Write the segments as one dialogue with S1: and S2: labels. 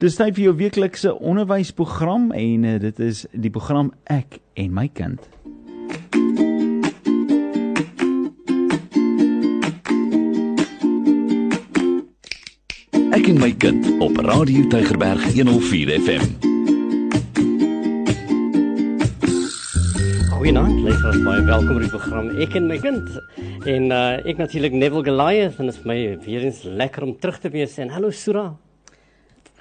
S1: Dis tyd vir jou weeklikse onderwysprogram en uh, dit is die program Ek en my kind.
S2: Ek en my kind op Radio Tygerberg 104 FM.
S3: Goeienaand, luisteraars, baie welkom by die program Ek en my kind. En uh ek natuurlik Neville Goliath en dit is vir my weer eens lekker om terug te wees en hallo Sura.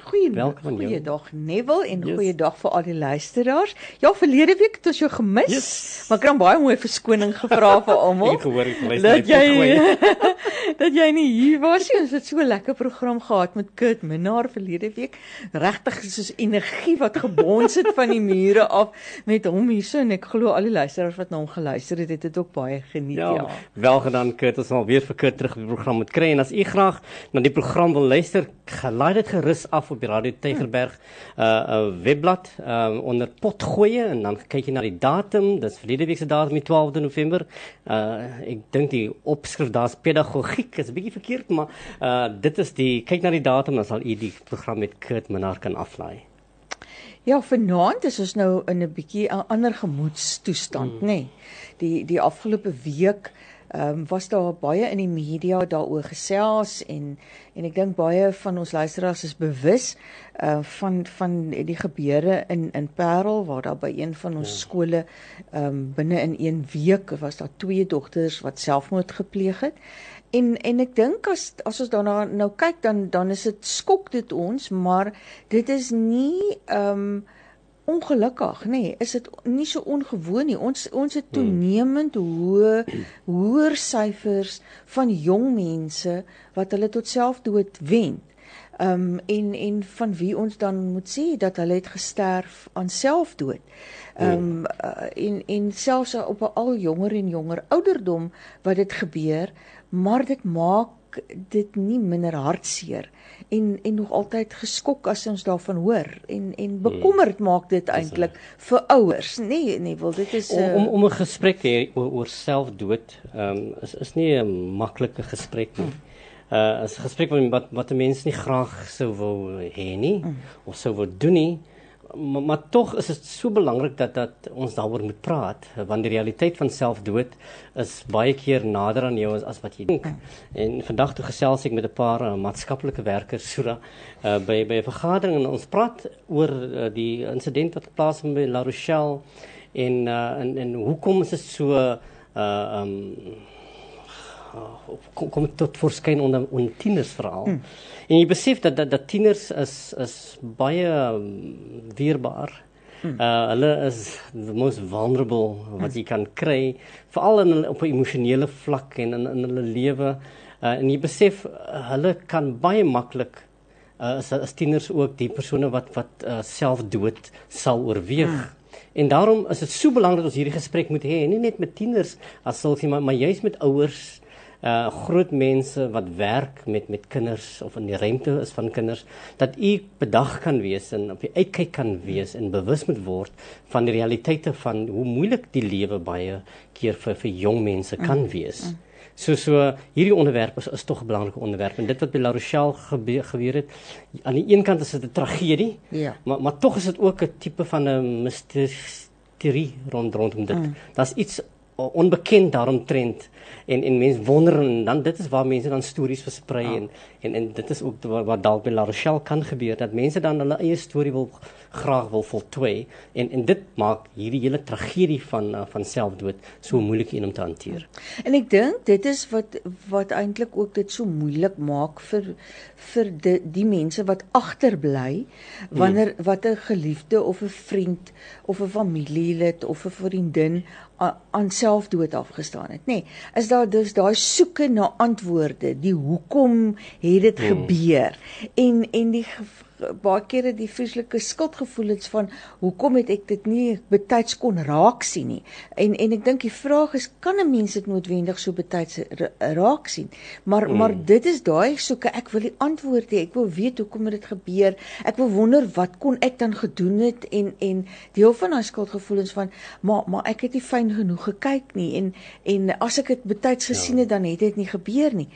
S4: Goeiedag, goeiedag Neville en yes. goeiedag vir al die luisteraars. Ja, verlede week het ons jou gemis. Yes. Maar ek het baie mooi verskoning gevra vir almal.
S3: ek gehoor ek luister dat jy
S4: dat jy nie hier was nie. Ons het so 'n lekker program gehad met Kurt Minnar verlede week. Regtig soos energie wat gebons het van die mure af met hom hierso en ek glo al die luisteraars wat na hom geluister het, het dit ook baie geniet. Ja, ja.
S3: wel gedaan Kurt. Ons sal weer vir Kurt terug op die program moet kry en as u graag na die program wil luister, gelaai dit gerus af op die Radio Tygerberg uh uh, webblad um onder potgoeie en dan kyk jy na die datum, dis verlede week se datum, die 12de November. Uh ek dink die opskrif daar's pedagogiek is 'n bietjie verkeerd, maar uh dit is die kyk na die datum dan sal u die program met Kurt Minnar kan aflaai.
S4: Ja, vanaand is ons nou in 'n bietjie 'n ander gemoedstoestand, hmm. nê. Nee. Die die afgelope week ehm um, was daar baie in die media daaroor gesels en en ek dink baie van ons luisteraars is bewus uh van van die gebeure in in Parel waar daar by een van ons ja. skole ehm um, binne in 1 week was daar twee dogters wat selfmoord gepleeg het. En en ek dink as as ons daarna nou kyk dan dan is dit skok dit ons, maar dit is nie ehm um, ongelukkig nê nee, is dit nie so ongewoon nie. Ons ons het hmm. toenemend hoë hoër syfers van jong mense wat hulle tot selfdood wen. Um en en van wie ons dan moet sê dat hulle het gesterf aan selfdood. Um uh, en en selfs op 'n al jonger en jonger ouderdom wat dit gebeur maar dit maak dit nie minder hartseer en en nog altyd geskok as ons daarvan hoor en en hmm. bekommerd maak dit eintlik vir ouers nee nee wil dit is
S3: uh, om om 'n gesprek hê oor, oor selfdood um, is is nie 'n maklike gesprek nie hmm. uh is 'n gesprek wat wat 'n mens nie graag sou wil hê nie hmm. of sou wil doen nie maar, maar tog is dit so belangrik dat dat ons daaroor moet praat want die realiteit van selfdood is baie keer nader aan jou as, as wat jy dink. En vandag toe gesels ek met 'n paar uh, maatskaplike werkers Sura uh, by by 'n vergadering en ons praat oor uh, die insident wat plaasvind by La Rochelle en uh, en en hoekom is dit so uh um kom, kom tot verskyn onder onder tieners veral. Hmm. En jy besef dat dat, dat tieners is is baie um, weerbaar. Hmm. Uh hulle is the most vulnerable wat jy kan kry, veral in op 'n emosionele vlak en in in hulle lewe. Uh en jy besef uh, hulle kan baie maklik uh as, as tieners ook die persone wat wat uh, selfdood sal oorweeg. Hmm. En daarom is dit so belangrik dat ons hierdie gesprek moet hê, nie net met tieners as sulks maar, maar juis met ouers uh groot mense wat werk met met kinders of in die ruimte is van kinders dat u bedag kan wees en op die uitkyk kan wees en bewus moet word van die realiteite van hoe moeilik die lewe baie keer vir vir jong mense kan mm. wees. Mm. So so hierdie onderwerp is, is tog 'n belangrike onderwerp en dit wat by La Rochelle gebeur, gebeur het aan die een kant is dit 'n tragedie. Ja. Maar maar tog is dit ook 'n tipe van 'n misterie rond rondom dit. Mm. Daar's iets onbekend daaromtrent en en mense wonder en dan dit is waar mense dan stories versprei ja. en, en en dit is ook wat, wat dalk by La Rochelle kan gebeur dat mense dan hulle eie storie wil graag wil voltooi en en dit maak hierdie hele tragedie van uh, van selfdood so moeilik om te hanteer.
S4: En ek dink dit is wat wat eintlik ook dit so moeilik maak vir vir die, die mense wat agterbly wanneer hmm. wat 'n geliefde of 'n vriend of 'n familielid of 'n vriendin aan selfdood afgestaan het, nê. Nee, is daar dus daai soeke na antwoorde, die hoekom het dit hmm. gebeur? En en die baie kere die vreeslike skuldgevoelens van hoekom het ek dit nie betyds kon raak sien nie. En en ek dink die vraag is kan 'n mens dit noodwendig so betyds raak sien? Maar mm. maar dit is daai soeke ek wil die antwoord hê. Ek wil weet hoekom het dit gebeur? Ek wil wonder wat kon ek dan gedoen het en en deel van daai skuldgevoelens van maar maar ek het nie fyn genoeg gekyk nie en en as ek dit betyds gesien ja. het dan het dit nie gebeur nie.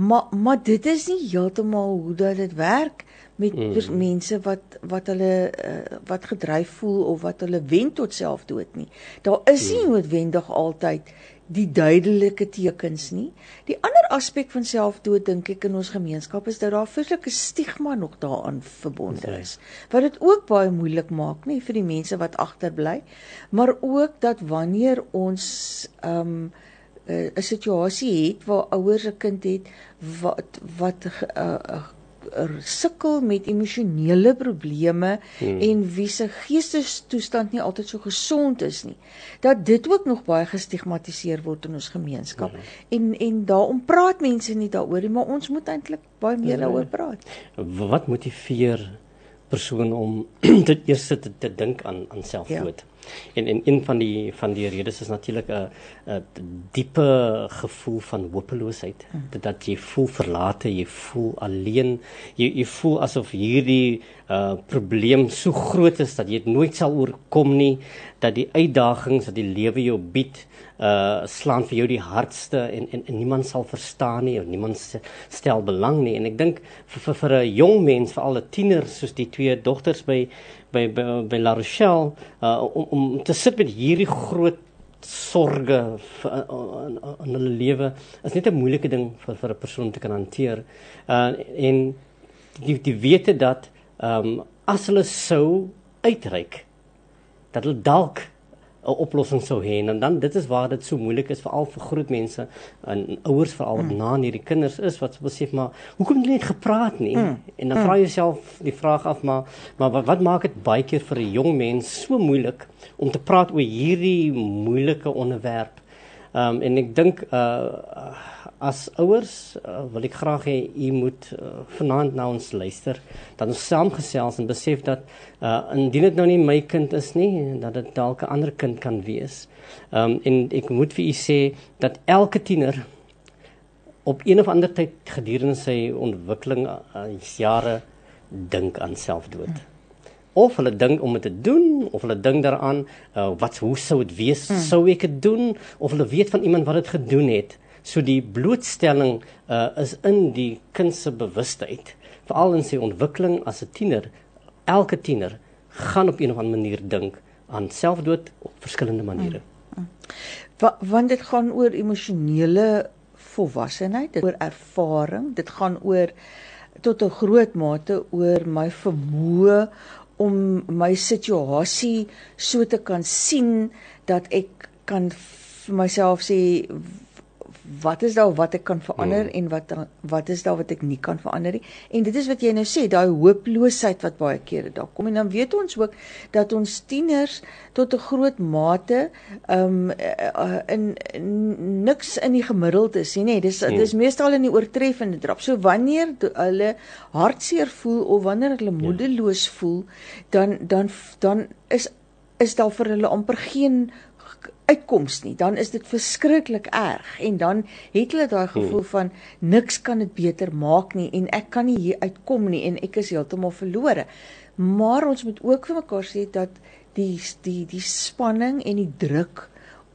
S4: Maar maar dit is nie heeltemal hoe dat dit werk met mm. mense wat wat hulle uh, wat gedryf voel of wat hulle wend tot selfdood nie. Daar is nie mm. noodwendig altyd die duidelike tekens nie. Die ander aspek van selfdood dink ek in ons gemeenskap is dat daar 'n verskriklike stigma nog daaraan verbonde is. Wat dit ook baie moeilik maak, nie vir die mense wat agterbly, maar ook dat wanneer ons ehm um, 'n situasie het waar ouers 'n kind het wat wat uh, uh, sukkel met emosionele probleme hmm. en wie se geestestoestand nie altyd so gesond is nie. Dat dit ook nog baie gestigmatiseer word in ons gemeenskap. Hmm. En en daarom praat mense nie daaroor nie, maar ons moet eintlik baie meer hmm. daaroor praat.
S3: Wat motiveer persone om dit eers te, te dink aan aan selfdood? Ja. En en een van die van die redes is natuurlik 'n 'n diepe gevoel van hopeloosheid. Hmm. Dat dat jy voel verlate, jy voel alleen, jy jy voel asof hierdie uh probleem so groot is dat jy dit nooit sal oorkom nie, dat die uitdagings wat die lewe jou bied uh slaan vir jou die hardste en en, en niemand sal verstaan nie of niemand stel belang nie en ek dink vir vir, vir 'n jong mens vir al die tieners soos die twee dogters by by by, by La Rochelle uh, om om te sit met hierdie groot sorge in hulle lewe is net 'n moeilike ding vir vir 'n persoon te kan hanteer. Uh en die die wete dat ehm um, as hulle sou uitreik dat hulle dalk 'n oplossing sou hê en dan dit is waar dit so moeilik is veral vir groot mense en ouers veral wat mm. na hierdie kinders is wat besef maar hoekom het hulle net gepraat nie mm. en dan mm. vra jy jouself die vraag af maar maar wat, wat maak dit baie keer vir 'n jong mens so moeilik om te praat oor hierdie moeilike onderwerp Ehm um, en ek dink uh as ouers uh, wil ek graag hê u moet uh, vanaand na ons luister dat ons saamgesels en besef dat uh indien dit nou nie my kind is nie dat dit dalk 'n ander kind kan wees. Ehm um, en ek moet vir u sê dat elke tiener op een of ander tyd gedurende sy ontwikkeling uh, jare dink aan selfdood. Hmm of hulle dink om dit te doen of hulle dink daaraan uh, wat hoe sou dit wees mm. sou ek dit doen of hulle weet van iemand wat dit gedoen het so die blootstelling uh, is in die kind se bewustheid veral in sy ontwikkeling as 'n tiener elke tiener gaan op een of ander manier dink aan selfdood op verskillende maniere mm.
S4: mm. want dit gaan oor emosionele volwassenheid oor ervaring dit gaan oor tot 'n groot mate oor my vermoë om my situasie so te kan sien dat ek kan vir myself sê wat is daar wat ek kan verander hmm. en wat wat is daar wat ek nie kan verander nie en dit is wat jy nou sê daai hooploosheid wat baie kere daar kom en dan weet ons ook dat ons tieners tot 'n groot mate um in, in niks in die gemiddelde is nie nee dis hmm. dis meestal in die oortreffende drap so wanneer hulle hartseer voel of wanneer hulle ja. moedeloos voel dan dan dan is is daar vir hulle amper geen uitkoms nie, dan is dit verskriklik erg en dan het hulle daai gevoel hmm. van niks kan dit beter maak nie en ek kan nie hier uitkom nie en ek is heeltemal verlore. Maar ons moet ook vir mekaar sê dat die die die spanning en die druk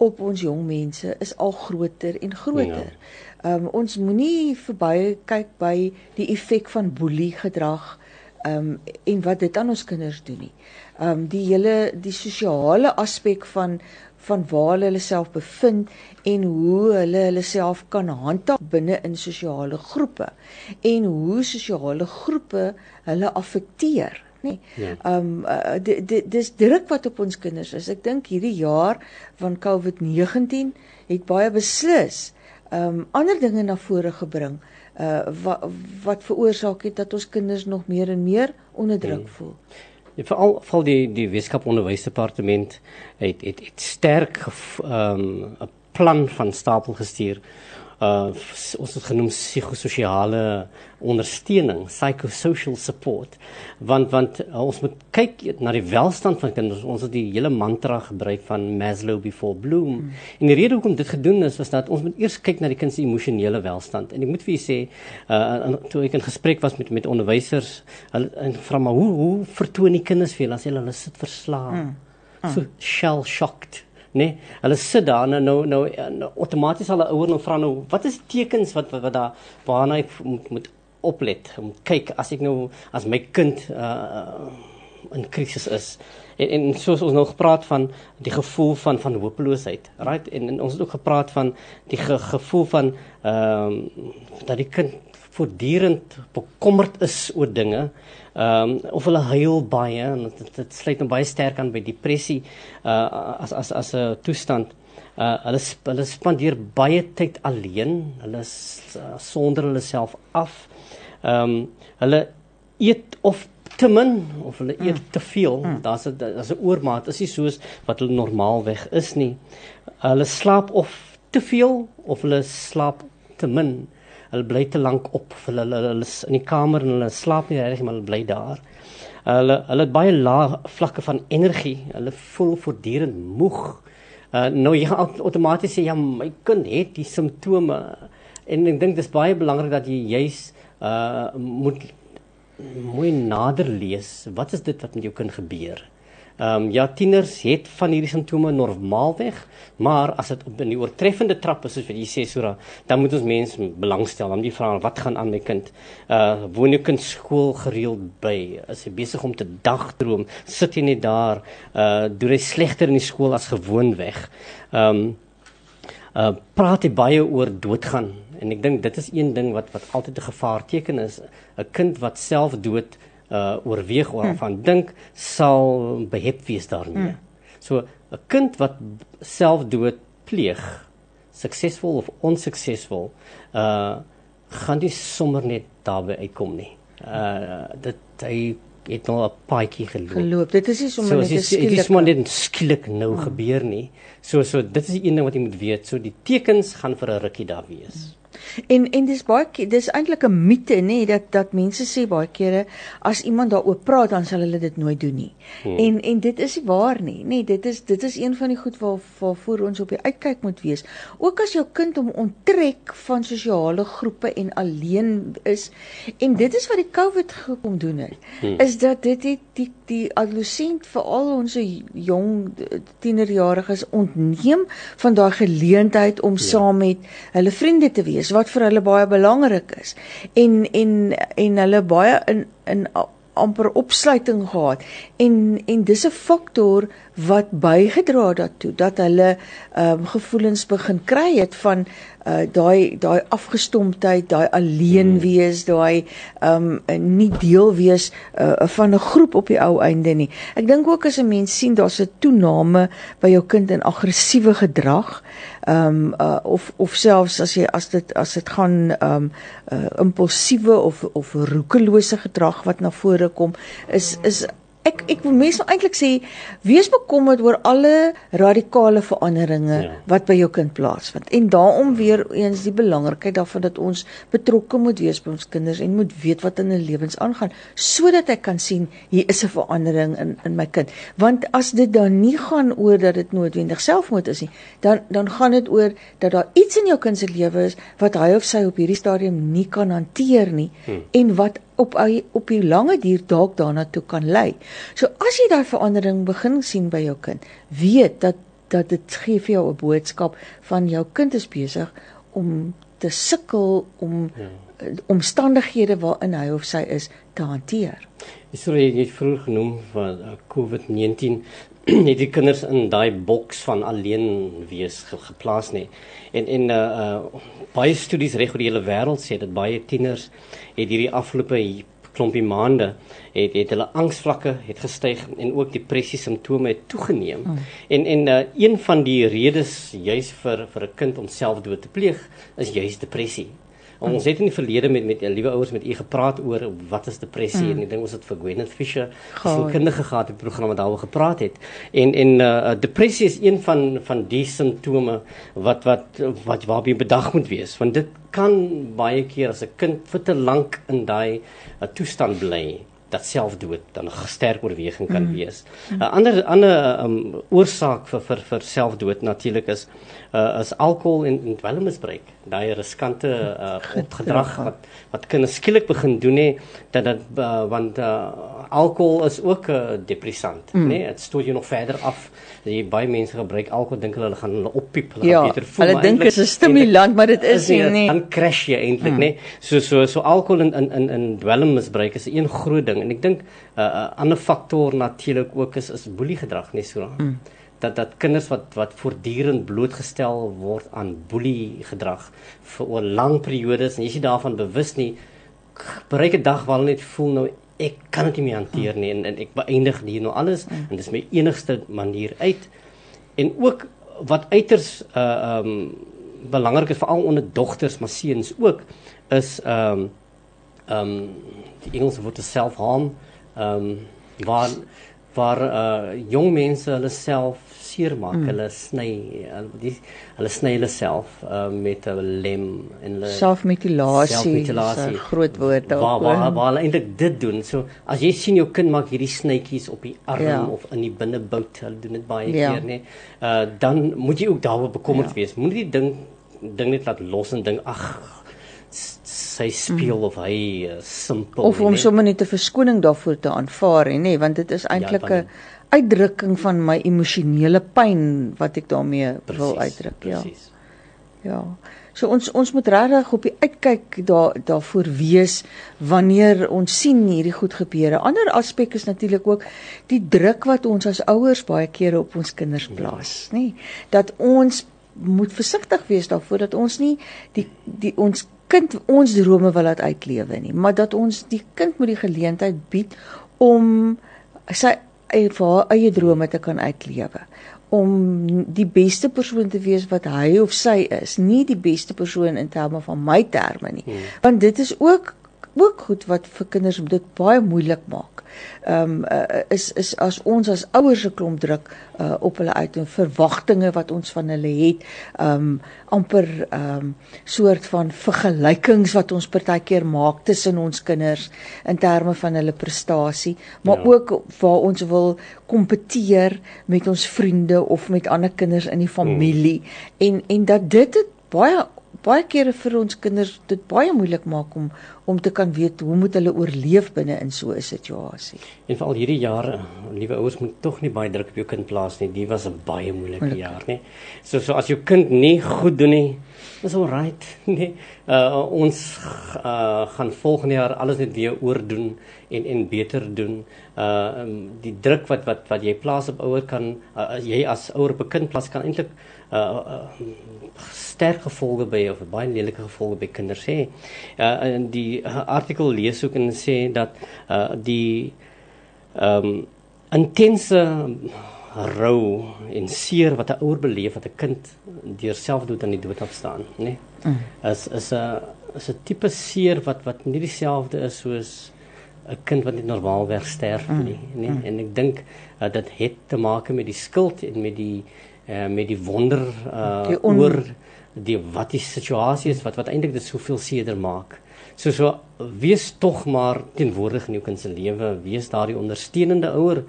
S4: op ons jong mense is al groter en groter. Ja. Ehm um, ons moenie verby kyk by die effek van boelie gedrag ehm um, en wat dit aan ons kinders doen nie. Ehm um, die hele die sosiale aspek van van waar hulle self bevind en hoe hulle hulle self kan handhaaf binne in sosiale groepe en hoe sosiale groepe hulle affekteer nê. Ja. Ehm um, dis druk wat op ons kinders is. Ek dink hierdie jaar van COVID-19 het baie beslis ehm um, ander dinge na vore gebring uh wat wat veroorsaak het dat ons kinders nog meer en meer onderdruk hmm. voel.
S3: Ja, veral val die die wetenskap onderwysdepartement het het, het sterk ehm um, 'n plan van stapel gestuur uh ons het genoem psigososiale ondersteuning, psychosocial support. Want want uh, ons moet kyk na die welstand van kinders. Ons het die hele mantra gebruik van Maslow before Bloom. Hmm. En die rede hoekom dit gedoen is was dat ons moet eers kyk na die kind se emosionele welstand. En ek moet vir julle sê, uh toe ek in gesprek was met met onderwysers, hulle en vra maar hoe hoe vertoon die kinders vir julle as hulle sit verslae? Hmm. Hmm. So shell shocked Nee, hulle sit daar nou nou nou, nou outomaties al 'n ouer nou vra nou wat is die tekens wat wat, wat daar waarna ek moet, moet oplet om kyk as ek nou as my kind uh in krisis is? En en soos ons nou gepraat van die gevoel van van hopeloosheid right? En, en ons het ook gepraat van die ge, gevoel van ehm um, dat die kind voortdurend bekommerd is oor dinge ehm um, of hulle huil baie en dit, dit sluit nou baie sterk aan by depressie uh as as as 'n toestand uh hulle hulle spandeer baie tyd alleen hulle uh, sonder hulle self af ehm um, hulle eet of te min of hulle eet mm. te veel. Mm. Daar's 'n daar's 'n oormaat. Is nie soos wat hulle normaalweg is nie. Hulle slaap of te veel of hulle slaap te min. Hulle bly te lank op. Hulle hulle, hulle is in die kamer en hulle slaap nie regtig maar hulle bly daar. Hulle hulle het baie lae vlakke van energie. Hulle voel voortdurend moeg. Uh, nou jy gaan outomaties sê ja, my kind het die simptome en ek dink dis baie belangrik dat jy juis uh moet mooi nader lees, wat is dit wat met jou kind gebeur? Ehm um, ja, tieners het van hierdie simptome normaalweg, maar as dit op 'n oortreffende trap is soos wat jy sê Sura, dan moet ons mense belangstel. Dan moet jy vra wat gaan aan my kind? Uh woon jou kind skool gereeld by? Is hy besig om te dagdroom? Sit hy net daar? Uh doen hy slegter in die skool as gewoonweg? Ehm um, uh praat hy baie oor doodgaan en ek dink dit is een ding wat wat altyd 'n gevaarteken is 'n kind wat self dood uh oorweeg of hm. van dink sal behep wees daarmee. Hm. So 'n kind wat self dood pleeg suksesvol of onsuksesvol uh gaan nie sommer net daarby uitkom nie. Uh dit hy het nou 'n paadjie geloop.
S4: Geloop. Dit is nie sommer
S3: net skielik. Dit is maar net skielik nou hmm. gebeur nie. So so dit is die een ding wat jy moet weet. So die tekens gaan vir 'n rukkie daar wees. Hmm.
S4: En en dis baie dis eintlik 'n mite nê dat dat mense sê baie kere as iemand daaroor praat dan sal hulle dit nooit doen nie. Hmm. En en dit is nie waar nie. Nê, dit is dit is een van die goed waar waarvoor ons op die uitkyk moet wees. Ook as jou kind hom onttrek van sosiale groepe en alleen is en dit is wat die COVID gekom doen het. Hmm. Is dat dit die die die adolescent veral ons jong tienerjariges ontneem van daai geleentheid om ja. saam met hulle vriende te wees wat vir hulle baie belangrik is. En en en hulle baie in in amper opsluiting gehad. En en dis 'n faktor wat bygedra het daartoe dat hulle ehm um, gevoelens begin kry het van uh daai daai afgestomptheid, daai alleen hmm. wees, daai ehm um, nie deel wees uh van 'n groep op die ou einde nie. Ek dink ook as 'n mens sien daar's 'n toename by jou kind in aggressiewe gedrag, ehm um, uh of of selfs as jy as dit as dit gaan ehm um, uh impulsiewe of of roekelose gedrag wat na vore kom, is is ek ek wil mense eintlik sê wees bekommerd oor alle radikale veranderinge ja. wat by jou kind plaasvind. En daarom weer eens die belangrikheid daarvan dat ons betrokke moet wees by ons kinders en moet weet wat in hulle lewens aangaan sodat ek kan sien hier is 'n verandering in in my kind. Want as dit dan nie gaan oor dat dit noodwendig selfmoord is nie, dan dan gaan dit oor dat daar iets in jou kind se lewe is wat hy of sy op hierdie stadium nie kan hanteer nie hmm. en wat op op die lange duur dalk daarna toe kan lei. So as jy daai verandering begin sien by jou kind, weet dat dat dit gee vir jou 'n boodskap van jou kind is besig om te sukkel om ja. omstandighede waarin hy of sy is te hanteer.
S3: Ek sou jy vroeg genoem van uh, COVID-19 het die kinders in daai boks van alleen wees ge geplaas nie. En en uh, uh baie studies reg oor die hele wêreld sê dat baie tieners het hierdie afgelope klompie maande het het hulle angsvlakke het gestyg en ook depressie simptome het toegeneem. Mm. En en uh, een van die redes juis vir vir 'n kind om selfdood te pleeg is juis depressie. Ons het in die verlede met met liewe ouers met u gepraat oor wat is depressie mm. en ek dink ons het vir Gwyneth Fisher so kindige gehad in programme wat daaroor gepraat het. En en uh, depressie is een van van die simptome wat wat wat waarby bedag moet wees want dit kan baie keer as 'n kind vir te lank in daai uh, toestand bly dat selfdood dan 'n sterk oorweging kan mm. wees. 'n uh, ander ander um, oorsaak vir vir vir selfdood natuurlik is uh, is alkohol en, en dwelmmisbruik. Daai riskante uh, gedrag wat wat kinders skielik begin doen hè dat dat uh, want uh, alkohol is ook 'n uh, depressant, mm. né? Nee? Dit stoot jou nog verder af. Jy baie mense gebruik alkohol, dink hulle gaan hulle oppiep, hulle
S4: ja,
S3: gaan beter voel.
S4: Hulle dink dit is 'n stimulant, maar dit is nie nie.
S3: Dan crash jy eintlik, mm. né? Nee? So so so alkohol in in in in dwelmmisbruik is 'n een groot ding en ek dink 'n uh, uh, ander faktor natuurlik ook is is boelie gedrag, né, so. Mm dat dat kinders wat wat voortdurend blootgestel word aan boelie gedrag vir 'n lang periodes en jy is daarvan bewus nie bereik 'n dag waar hulle net voel nou ek kan dit nie meer hanteer nie en, en ek beëindig hier nou alles mm. en dis my enigste manier uit en ook wat uiters uh um belangrik is veral onder dogters maar seuns ook is um um die Engelse woord self-harm um waar waar uh jong mense hulle self seermaak. Mm. Hulle sny die hulle sny hulle self uh, met 'n lem en hulle
S4: selfmutilasie. Self groot woord daar.
S3: Waar waar, waar hulle eintlik dit doen. So as jy sien jou kind maak hierdie snytjies op die arm ja. of in die binnebout, hulle doen dit baie ja. keer nê. Uh dan moet jy ook daaroor bekommerd ja. wees. Moenie die ding ding net laat los en ding ag sy speel mm. of hy uh, simpel
S4: of om sommer net 'n verskoning daarvoor te aanvaar hè nê want dit is eintlik 'n ja, uitdrukking van my emosionele pyn wat ek daarmee precies, wil uitdruk
S3: precies.
S4: ja ja so ons ons moet regtig op die uitkyk daar daarvoor wees wanneer ons sien hierdie goed gebeur 'n ander aspek is natuurlik ook die druk wat ons as ouers baie kere op ons kinders plaas ja. nê dat ons moet versigtig wees daarvoor dat ons nie die die ons kind ons drome wil laat uitlewe nie maar dat ons die kind moet die geleentheid bied om sy vir haar eie drome te kan uitlewe om die beste persoon te wees wat hy of sy is nie die beste persoon in terme van my terme nie hmm. want dit is ook ook goed wat vir kinders dit baie moeilik maak. Ehm um, uh, is is as ons as ouers 'n klomp druk uh, op hulle uit en verwagtinge wat ons van hulle het, ehm um, amper ehm um, soort van vergelykings wat ons partykeer maak tussen ons kinders in terme van hulle prestasie, maar ja. ook waar ons wil kompeteer met ons vriende of met ander kinders in die familie mm. en en dat dit baie baie kere vir ons kinders dit baie moeilik maak om om te kan weet hoe moet hulle oorleef binne in so 'n situasie.
S3: En veral hierdie jare, liewe ouers moet tog nie baie druk op jou kind plaas nie. Dit was 'n baie moeilike Moeilik. jaar, nê. So so as jou kind nie goed doen nie, is alright, nê. Uh ons uh gaan volgende jaar alles net weer oordoen en en beter doen. Uh um, die druk wat wat wat jy plaas op ouer kan uh, jy as ouer op 'n kind plaas kan eintlik uh, uh sterk gevolge by of baie lelike gevolge by kinders hê. Uh in die artikel lees ook en sê dat uh die ehm um, intense rou en seer wat 'n ouer beleef wat 'n kind deur selfdood aan die dood afstaan, nê? Nee? Mm. Is is 'n is 'n tipe seer wat wat nie dieselfde is soos 'n kind wat net normaalweg sterf mm. nie, nê? Nee? Mm. En ek dink uh, dit het te maak met die skuld en met die uh, met die wonder uh, die oor die wat die situasie is wat wat eintlik dit soveel seerder maak. So so wees tog maar teenwoordig in jou kind se lewe, wees daardie ondersteunende ouer,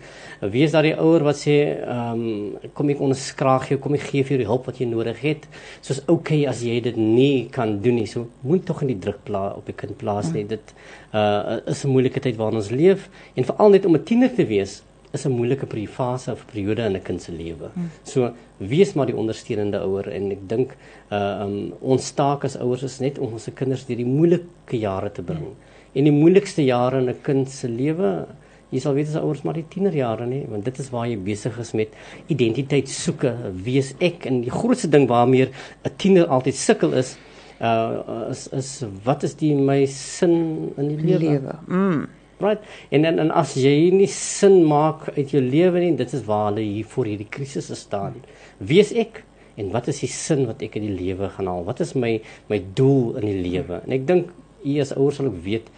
S3: wees daardie ouer wat sê ehm um, kom ek onderskraag jou, kom ek gee vir jou die hulp wat jy nodig het. Soos okay as jy dit nie kan doen nie, so moet tog in die druk pla op die kind plaas nie. Dit uh is 'n moeilike tyd waarin ons leef en veral net om 'n tiener te wees is 'n moeilike fase of periode in 'n kind se lewe. Hmm. So wees maar die ondersteunende ouer en ek dink uh um, ons taak as ouers is net om ons kinders deur die moeilike jare te bring. Hmm. En die moeilikste jare in 'n kind se lewe, jy sal weet as ouers maar die tienerjare nê, want dit is waar jy besig is met identiteit soeke, wees ek en die grootste ding waarmee 'n tiener altyd sukkel is uh is, is wat is die my sin in die lewe?
S4: Mm.
S3: Right. En en, en as jy nie sin maak uit jou lewe nie, dit is waar hulle hier voor hierdie krisis staan. Wees ek en wat is die sin wat ek in die lewe gaan haal? Wat is my my doel in die lewe? En ek dink u as ouers sal ook weet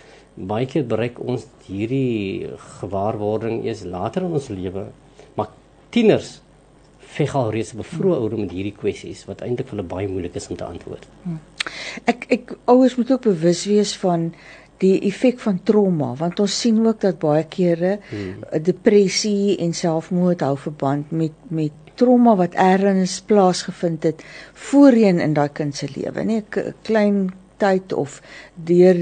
S3: baie keer bereik ons hierdie gewaarwording eers later in ons lewe. Maar tieners veg al reeds op vroeë ouderdom met hierdie kwessies wat eintlik vir hulle baie moeilik is om te antwoord. Hmm.
S4: Ek ek ouers moet ook bewus wees van die effek van trauma want ons sien ook dat baie kere hmm. depressie en selfmoord hou verband met met trauma wat ergens plaasgevind het voorheen in daai kind se lewe nee 'n klein tyd of deur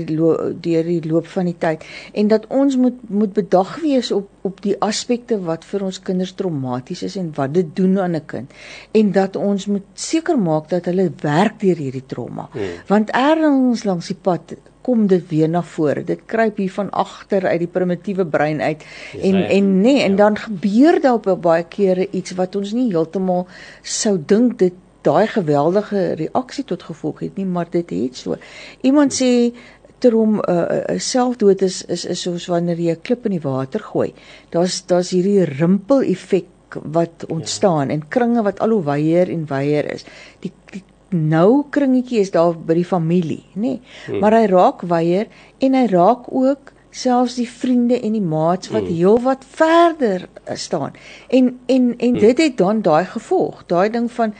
S4: deur die loop van die tyd en dat ons moet moet bedag wees op op die aspekte wat vir ons kinders traumaties is en wat dit doen aan 'n kind en dat ons moet seker maak dat hulle werk deur hierdie trauma hmm. want ergens langs die pad kom dit weer na vore. Dit kruip hier van agter uit die primitiewe brein uit yes, en ja. en nee en ja. dan gebeur daar op baie kere iets wat ons nie heeltemal sou dink dit daai geweldige reaksie tot gevolg het nie, maar dit het so. Iemand sê terom 'n uh, uh, selfdood is is is soos wanneer jy 'n klip in die water gooi. Daar's daar's hierdie rimpel effek wat ontstaan ja. en kringe wat al hoe wyeer en wyeer is. Die, die nou kringetjie is daar by die familie, nê? Nee. Hmm. Maar hy raak weier en hy raak ook selfs die vriende en die maats wat hmm. heelwat verder eh, staan. En en en hmm. dit het dan daai gevolg, daai ding van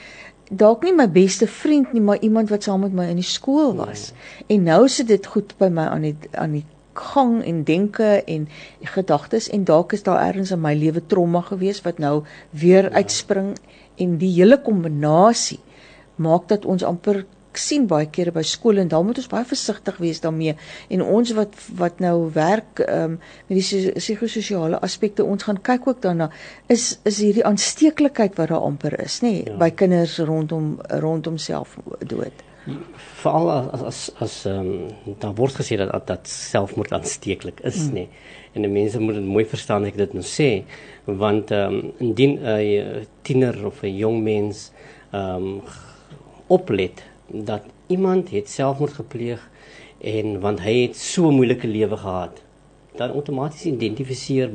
S4: dalk nie my beste vriend nie, maar iemand wat saam met my in die skool was. Hmm. En nou sit dit goed by my aan die aan die gang en denke en gedagtes en dalk is daar ergens in my lewe trauma gewees wat nou weer ja. uitspring en die hele kombinasie maak dat ons amper sien baie kere by skole en dan moet ons baie versigtig wees daarmee en ons wat wat nou werk um, met die psigososiale aspekte ons gaan kyk ook daarna is is hierdie aansteeklikheid wat daar amper is nê ja. by kinders rondom rondom selfdood
S3: veral as as as ehm um, daar word gesê dat dat selfmoord aansteeklik is mm. nê en die mense moet dit mooi verstaan ek dit nou sê want ehm um, indien 'n tiener of 'n jong mens ehm um, oplet dat iemand het selfmoord gepleeg en want hy het so 'n moeilike lewe gehad dan outomaties identifiseer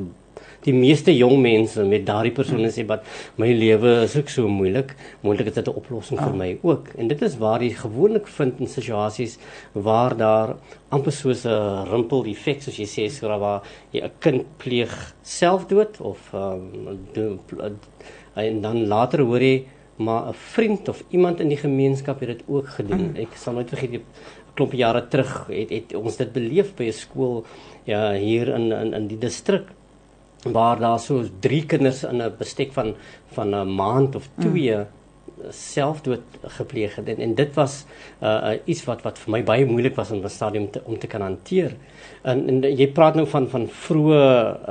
S3: die meeste jong mense met daardie persone sê wat my lewe is ook so moeilik moontlik is dit 'n oplossing vir ah. my ook en dit is waar jy gewoonlik vind in situasies waar daar amper soos 'n rimpel effek soos jy sê so waar jy 'n kind pleeg selfdood of um, en dan later hoor jy maar 'n vriend of iemand in die gemeenskap het dit ook gedoen. Mm. Ek sal nooit vergeet die klomp jare terug het, het ons dit beleef by 'n skool ja hier in in in die distrik waar daar so drie kinders in 'n bestek van van 'n maand of 2 mm selfdood gepleeg het en, en dit was uh, uh iets wat wat vir my baie moeilik was om 'n stadium te, om te kan hanteer. En, en jy praat nou van van vroeë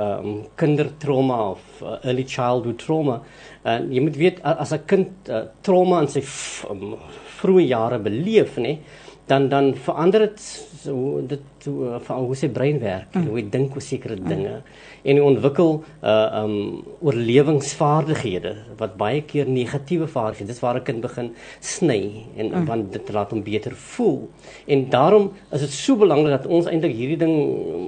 S3: um kindertrauma of uh, early childhood trauma. En jy moet weet as 'n kind uh, trauma in sy um, vroeë jare beleef, nê, dan dan verander dit so dit hoe, hoe sy brein werk, mm. hoe hy dink oor sekere mm. dinge en hy ontwikkel uh um oorlewingsvaardighede wat baie keer negatiewe vaardighede. Dis waar 'n kind begin sny en mm. want dit laat hom beter voel. En daarom is dit so belangrik dat ons eintlik hierdie ding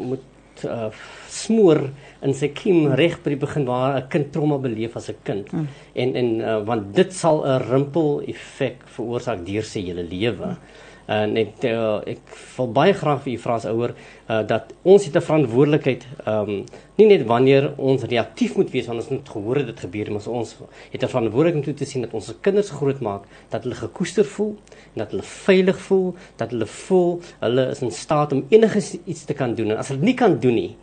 S3: moet uh smoor in sy kiem reg by die begin waar 'n kind trauma beleef as 'n kind. Mm. En en uh, want dit sal 'n rimpel effek veroorsaak deur sy hele lewe. Mm en ek uh, ek wil baie graag vir u vra as ouer uh, dat ons het 'n verantwoordelikheid um, nie net wanneer ons reaktief moet wees wanneer ons net gehoor het dit gebeur maar ons het 'n verantwoordelikheid om toe te sien dat ons se kinders groot maak dat hulle gekoester voel en dat hulle veilig voel dat hulle voel hulle is in staat om enige iets te kan doen. En as hulle nie kan doen nie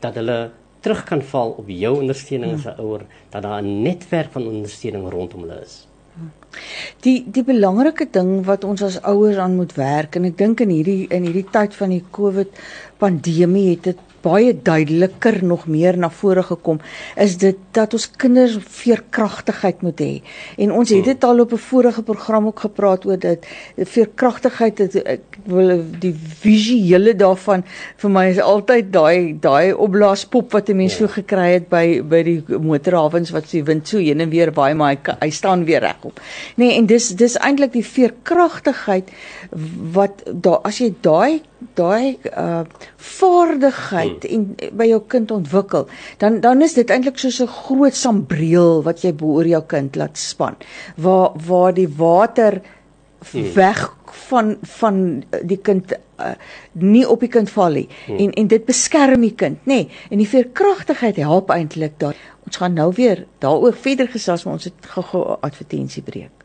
S3: dat hulle terug kan val op jou ondersteuning as 'n ouer dat daar 'n netwerk van ondersteuning rondom hulle is
S4: Die die belangrike ding wat ons as ouers aan moet werk en ek dink in hierdie in hierdie tyd van die COVID pandemie het dit baie duideliker nog meer na vore gekom is dit dat ons kinders veerkragtigheid moet hê. En ons het dit al op 'n vorige program ook gepraat oor dit veerkragtigheid dit ek wil die visuele daarvan vir my is altyd daai daai opblaaspop wat 'n mens so gekry het by by die motorhawens wat die wind so heen en weer waai maar hy, hy staan weer regop. Nee, en dis dis eintlik die veerkragtigheid wat daar as jy daai daai uh vaardigheid hmm. en by jou kind ontwikkel, dan dan is dit eintlik soos 'n groot sambreel wat jy oor jou kind laat span. Waar waar die water hmm. weg van van die kind uh, nie op die kind val nie hmm. en en dit beskerm die kind, nê? Nee, en die veerkragtigheid help eintlik daar. Ons gaan nou weer daaroor verder gesels, maar ons het gou-gou advertensie breek.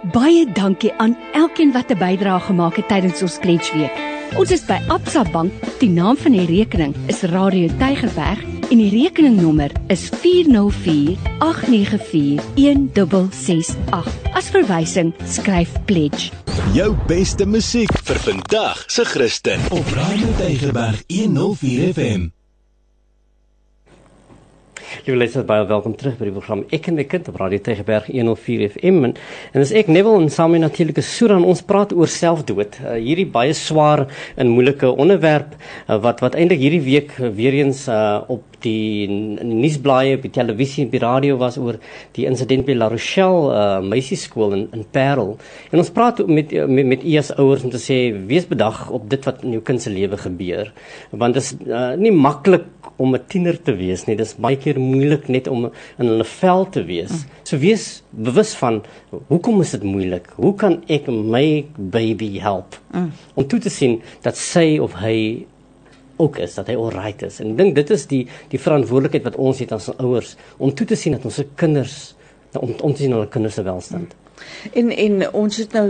S5: Baie dankie aan elkeen wat 'n bydrae gemaak het tydens ons pledge week. Ons is by Absa Bank. Die naam van die rekening is Radio Tygerberg en die rekeningnommer is 404 894 1668. As verwysing skryf pledge
S6: Jou beste musiek vir vandag se Christen op Radio Tygerberg 104 FM.
S3: Liewe luisteraars, baie welkom terug by die program Ek en my kind op Radio Tygerberg 104 FM. En, en dis ek Neville en saam met natuurlike Suran ons praat oor selfdood. Uh, hierdie baie swaar en moeilike onderwerp uh, wat wat eintlik hierdie week uh, weer eens uh, op die nuusblaaie, op die televisie en die radio was oor die insident by La Rochelle uh, meisieskool in in Parel. En ons praat met met, met u as ouers om te sê wees bedag op dit wat in jou kind se lewe gebeur. Want dit is uh, nie maklik om 'n tiener te wees nie. Dit is baie keer moeilik net om in hulle vel te wees. So wees bewus van hoekom is dit moeilik? Hoe kan ek my baby help? Mm. Om toe te sien dat sy of hy ook is dat hy alright is. En ek dink dit is die die verantwoordelikheid wat ons het as ouers om toe te sien dat ons se kinders om om te sien hulle kinders se welstand.
S4: En en ons het nou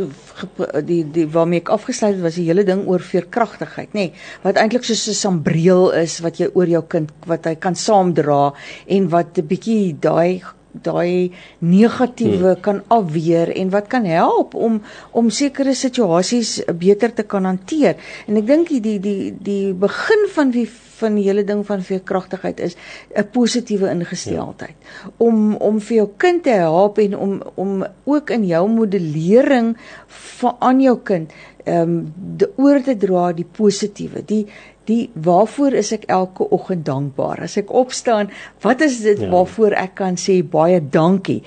S4: die die waarmee ek afgesluit het was die hele ding oor veerkragtigheid, nê, nee, wat eintlik soos 'n sambreel is wat jy oor jou kind wat hy kan saamdra en wat 'n bietjie daai daai negatiewe hmm. kan afweer en wat kan help om om sekere situasies beter te kan hanteer. En ek dink die die die begin van die van die hele ding van veerkragtigheid is 'n positiewe ingesteldheid. Ja. Om om vir jou kind te help en om om ook in jou modellering van aan jou kind ehm um, oor te dra die positiewe. Die die waarvoor is ek elke oggend dankbaar? As ek opstaan, wat is dit ja. waarvoor ek kan sê baie dankie?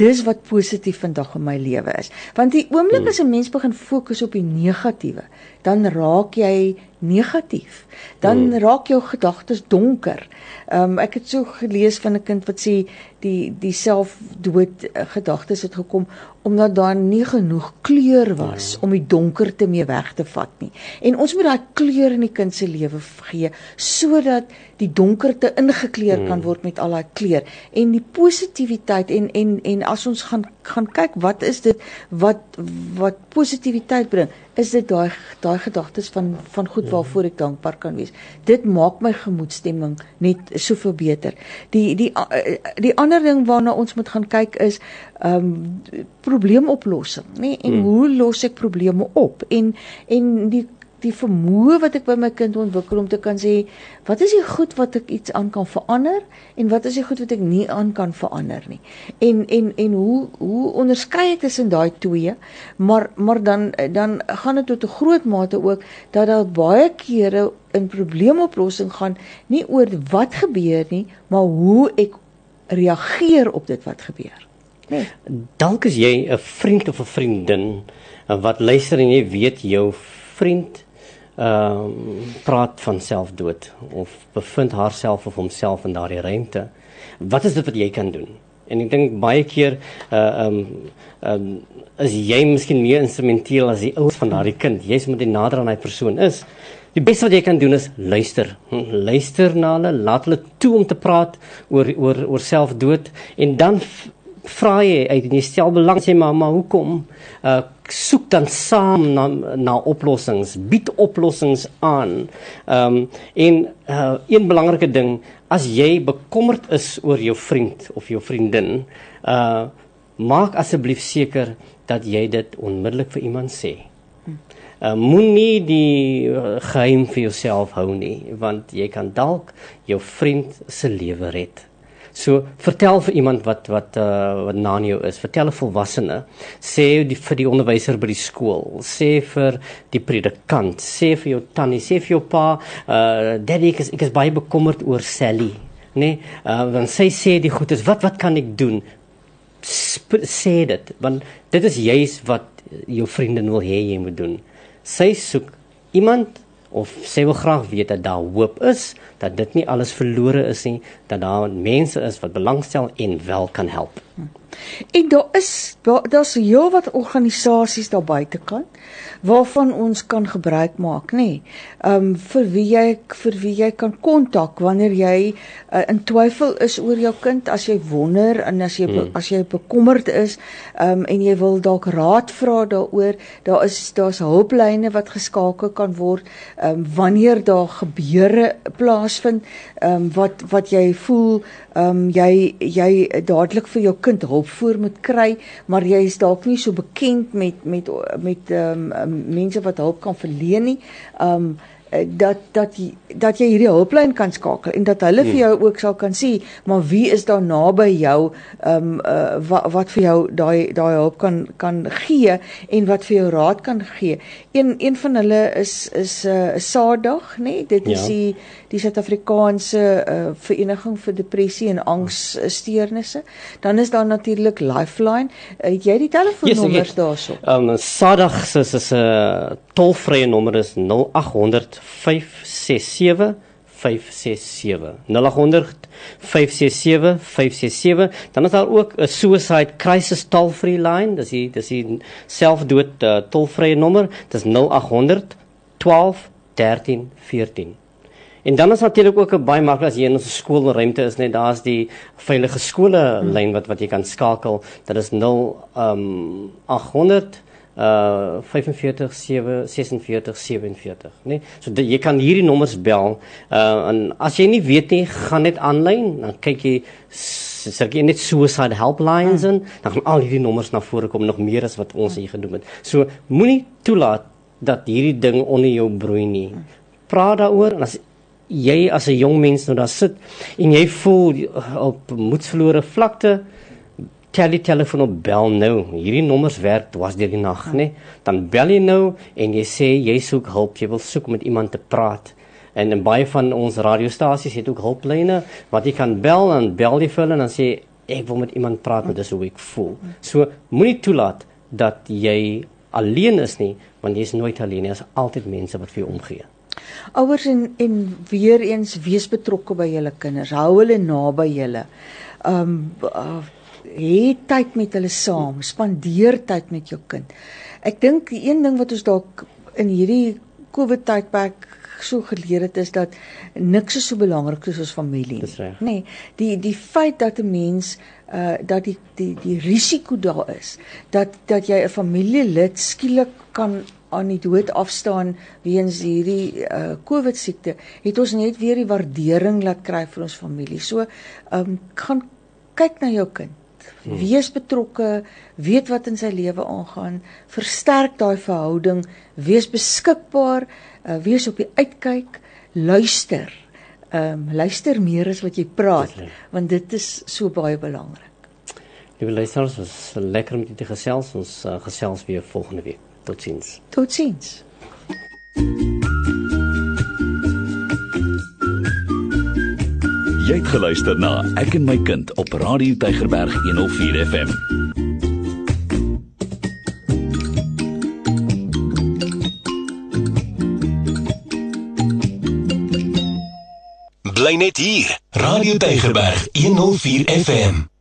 S4: Dis wat positief vandag in my lewe is. Want die oomblik hmm. as 'n mens begin fokus op die negatiewe, dan raak jy negatief. Dan hmm. raak jou gedagtes donker. Ehm um, ek het so gelees van 'n kind wat sê die die selfdood uh, gedagtes het gekom omdat daar nie genoeg kleur was hmm. om die donkerte mee weg te vat nie. En ons moet daai kleur in die kind se lewe gee sodat die donkerte ingekleur hmm. kan word met al daai kleur en die positiwiteit en en en as ons gaan gaan kyk wat is dit wat wat positiwiteit bring is dit daai daai gedagtes van van goed waarvoor ek dankbaar kan wees. Dit maak my gemoedstemming net soveel beter. Die die die ander ding waarna ons moet gaan kyk is ehm um, probleemoplossing, nê? Nee? En hmm. hoe los ek probleme op? En en die die vermoë wat ek by my kind ontwikkel om te kan sê wat is die goed wat ek iets aan kan verander en wat is die goed wat ek nie aan kan verander nie. En en en hoe hoe onderskei ek tussen daai twee? Maar maar dan dan gaan dit tot 'n groot mate ook dat daar baie kere in probleemoplossing gaan nie oor wat gebeur nie, maar hoe ek reageer op dit wat gebeur.
S3: Nee. Dalk is jy 'n vriend of 'n vriendin wat luister en jy weet jou vriend ehm uh, praat van selfdood of bevind haarself of homself in daardie ruimte. Wat is dit wat jy kan doen? En ek dink baie keer uh ehm um, ehm um, is jy miskien meer instrumenteel as die ouers van daardie kind. Jy's met die nader aan daai persoon is. Die beste wat jy kan doen is luister. Luister na hulle, laat hulle toe om te praat oor oor oor selfdood en dan vra jy uit en jy stel belang sê mamma hoekom uh soek dan saam na na oplossings bied oplossings aan um en uh een belangrike ding as jy bekommerd is oor jou vriend of jou vriendin uh maak asseblief seker dat jy dit onmiddellik vir iemand sê Uh, moenie die uh, geheim vir jouself hou nie want jy kan dalk jou vriend se lewe red. So vertel vir iemand wat wat uh, wat na jou is. Vertel 'n volwassene. Sê die vir die onderwyser by die skool. Sê vir die predikant. Sê vir jou tannie, sê vir jou pa, uh daddy ek is, ek is baie bekommerd oor Sally, né? Nee? Uh dan sê sê die goedes, wat wat kan ek doen? Sp sê dit, want dit is juis wat jou vriende wil hê jy moet doen. Sy soek iemand of sê wil graag weet dat daar hoop is, dat dit nie alles verlore is nie, dat daar mense is wat belangstel en wel kan help.
S4: En daar is daar's heelwat organisasies daar buitekant waarvan ons kan gebruik maak, nê. Nee. Um vir wie jy vir wie jy kan kontak wanneer jy uh, in twyfel is oor jou kind, as jy wonder en as jy hmm. as jy bekommerd is, um en jy wil dalk raad vra daaroor, daar is daar's hulplyne wat geskakel kan word um wanneer daar gebeure plaasvind, um wat wat jy voel ehm um, jy jy dadelik vir jou kind hulpvoer moet kry, maar jy is dalk nie so bekend met met met ehm um, mense wat hulp kan verleen nie. Ehm um, Eh, dat dat dat jy hierdie hulplyn kan skakel en dat hulle hmm. vir jou ook sal kan sê maar wie is daar naby jou ehm um, uh, wat wat vir jou daai daai hulp kan kan gee en wat vir jou raad kan gee. Een een van hulle is is 'n uh, Sadag, nê? Nee? Dit is ja. die die Suid-Afrikaanse uh, Vereniging vir Depressie en Angssteurnisse. Dan is daar natuurlik Lifeline. Uh, het jy die telefoonnommers yes, daarso?
S3: Ehm um, Sadag se se 'n tolvrye nommer is 0800 567 567 0800 567 567 dan is daar ook 'n suicide crisis toll-free line. Dis die dis die selfdood uh, tolvrye nommer. Dis 0800 12 13 14 En dan is natuurlik ook 'n baie maklik as jy in 'n skoolruimte is net daar's die veilige skole lyn wat wat jy kan skakel. Dit is 0 um 800 uh 45 7 46 47 nê. So die, jy kan hierdie nommers bel. Uh en as jy nie weet nie, gaan net aanlyn, dan kyk jy sê net suicide helplines hmm. en dan gaan al hierdie nommers na vore kom nog meer as wat ons hier genoem het. So moenie toelaat dat hierdie ding onder jou broei nie. Praat daaroor en as jy as 'n jong mens nou daar sit en jy voel op moedsverlore vlakte tel die telefoon op bel nou. Hierdie nommers werk dwars deur die nag nê? Dan bel jy nou en jy sê jy soek hulp jy wil soek met iemand te praat. En en baie van ons radiostasies het ook hulplyne wat jy kan bel en bel jy vir hulle en dan sê ek wil met iemand praat met dis hoe ek voel. So moenie toelaat dat jy alleen is nie want jy is nooit alleen jy is altyd mense wat vir jou omgee.
S4: Ouers en en weer eens wees betrokke by julle kinders. Hou hulle naby julle. Um uh, hê tyd met hulle saam, spandeer tyd met jou kind. Ek dink die een ding wat ons dalk in hierdie COVID tydperk so geleer het is dat niks is so belangrik soos ons familie nie. Nee, die die feit dat 'n mens uh dat die die die risiko daar is dat dat jy 'n familielid skielik kan aan die dood afstaan weens hierdie uh COVID siekte, het ons net weer die waardering laat kry vir ons familie. So, ehm um, gaan kyk na jou kind. Hmm. Wees betrokke, weet wat in sy lewe aangaan, versterk daai verhouding, wees beskikbaar, uh, wees op die uitkyk, luister. Ehm um, luister meer as wat jy praat, want dit is so baie belangrik.
S3: Liewe luisteraars, was lekker om dit te gesels. Ons uh, gesels weer volgende week. Totsiens.
S4: Totsiens.
S2: Jy het na Ek en my kind op Radio Tygerberg 104 FM.
S6: Bly net hier. Radio Tygerberg 104 FM.